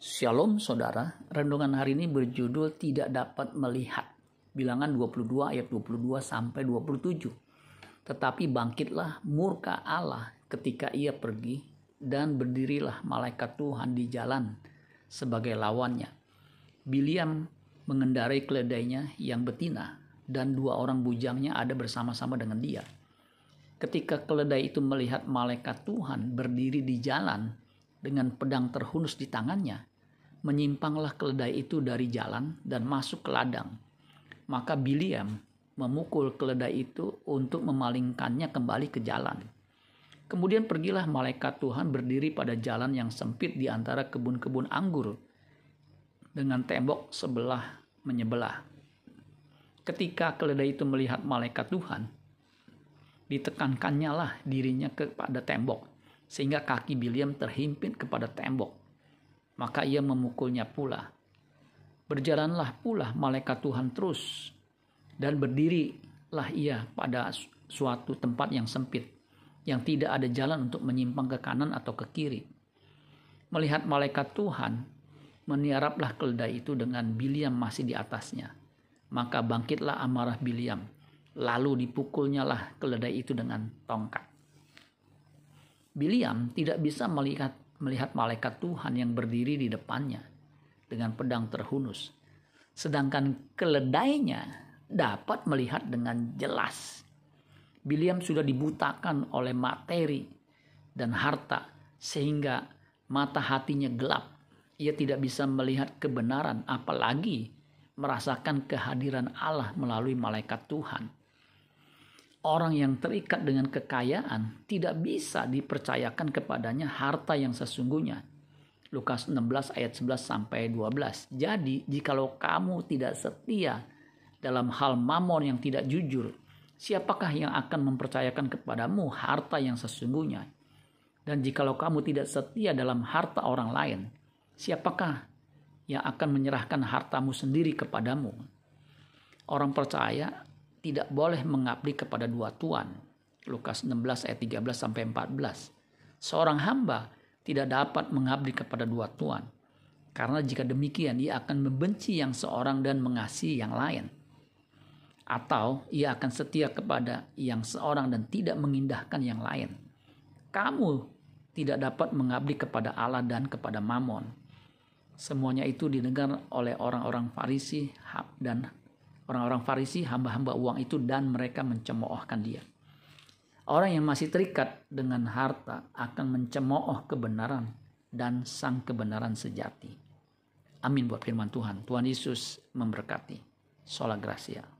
Shalom saudara, renungan hari ini berjudul tidak dapat melihat. Bilangan 22 ayat 22 sampai 27. Tetapi bangkitlah murka Allah ketika ia pergi dan berdirilah malaikat Tuhan di jalan sebagai lawannya. Biliam mengendarai keledainya yang betina dan dua orang bujangnya ada bersama-sama dengan dia. Ketika keledai itu melihat malaikat Tuhan berdiri di jalan dengan pedang terhunus di tangannya, menyimpanglah keledai itu dari jalan dan masuk ke ladang. Maka Biliam memukul keledai itu untuk memalingkannya kembali ke jalan. Kemudian pergilah malaikat Tuhan berdiri pada jalan yang sempit di antara kebun-kebun anggur dengan tembok sebelah menyebelah. Ketika keledai itu melihat malaikat Tuhan, ditekankannya lah dirinya kepada tembok sehingga kaki Biliam terhimpit kepada tembok. Maka ia memukulnya pula. Berjalanlah pula malaikat Tuhan terus dan berdirilah ia pada suatu tempat yang sempit yang tidak ada jalan untuk menyimpang ke kanan atau ke kiri. Melihat malaikat Tuhan, meniaraplah keledai itu dengan Biliam masih di atasnya. Maka bangkitlah amarah Biliam, lalu dipukulnya lah keledai itu dengan tongkat. Biliam tidak bisa melihat melihat malaikat Tuhan yang berdiri di depannya dengan pedang terhunus. Sedangkan keledainya dapat melihat dengan jelas. Biliam sudah dibutakan oleh materi dan harta sehingga mata hatinya gelap. Ia tidak bisa melihat kebenaran apalagi merasakan kehadiran Allah melalui malaikat Tuhan orang yang terikat dengan kekayaan tidak bisa dipercayakan kepadanya harta yang sesungguhnya. Lukas 16 ayat 11 sampai 12. Jadi, jikalau kamu tidak setia dalam hal mamon yang tidak jujur, siapakah yang akan mempercayakan kepadamu harta yang sesungguhnya? Dan jikalau kamu tidak setia dalam harta orang lain, siapakah yang akan menyerahkan hartamu sendiri kepadamu? Orang percaya tidak boleh mengabdi kepada dua tuan. Lukas 16 ayat 13 sampai 14. Seorang hamba tidak dapat mengabdi kepada dua tuan. Karena jika demikian ia akan membenci yang seorang dan mengasihi yang lain. Atau ia akan setia kepada yang seorang dan tidak mengindahkan yang lain. Kamu tidak dapat mengabdi kepada Allah dan kepada Mamon. Semuanya itu didengar oleh orang-orang Farisi dan orang-orang Farisi hamba-hamba uang itu dan mereka mencemoohkan dia. Orang yang masih terikat dengan harta akan mencemooh kebenaran dan sang kebenaran sejati. Amin buat firman Tuhan. Tuhan Yesus memberkati. Sola Gracia.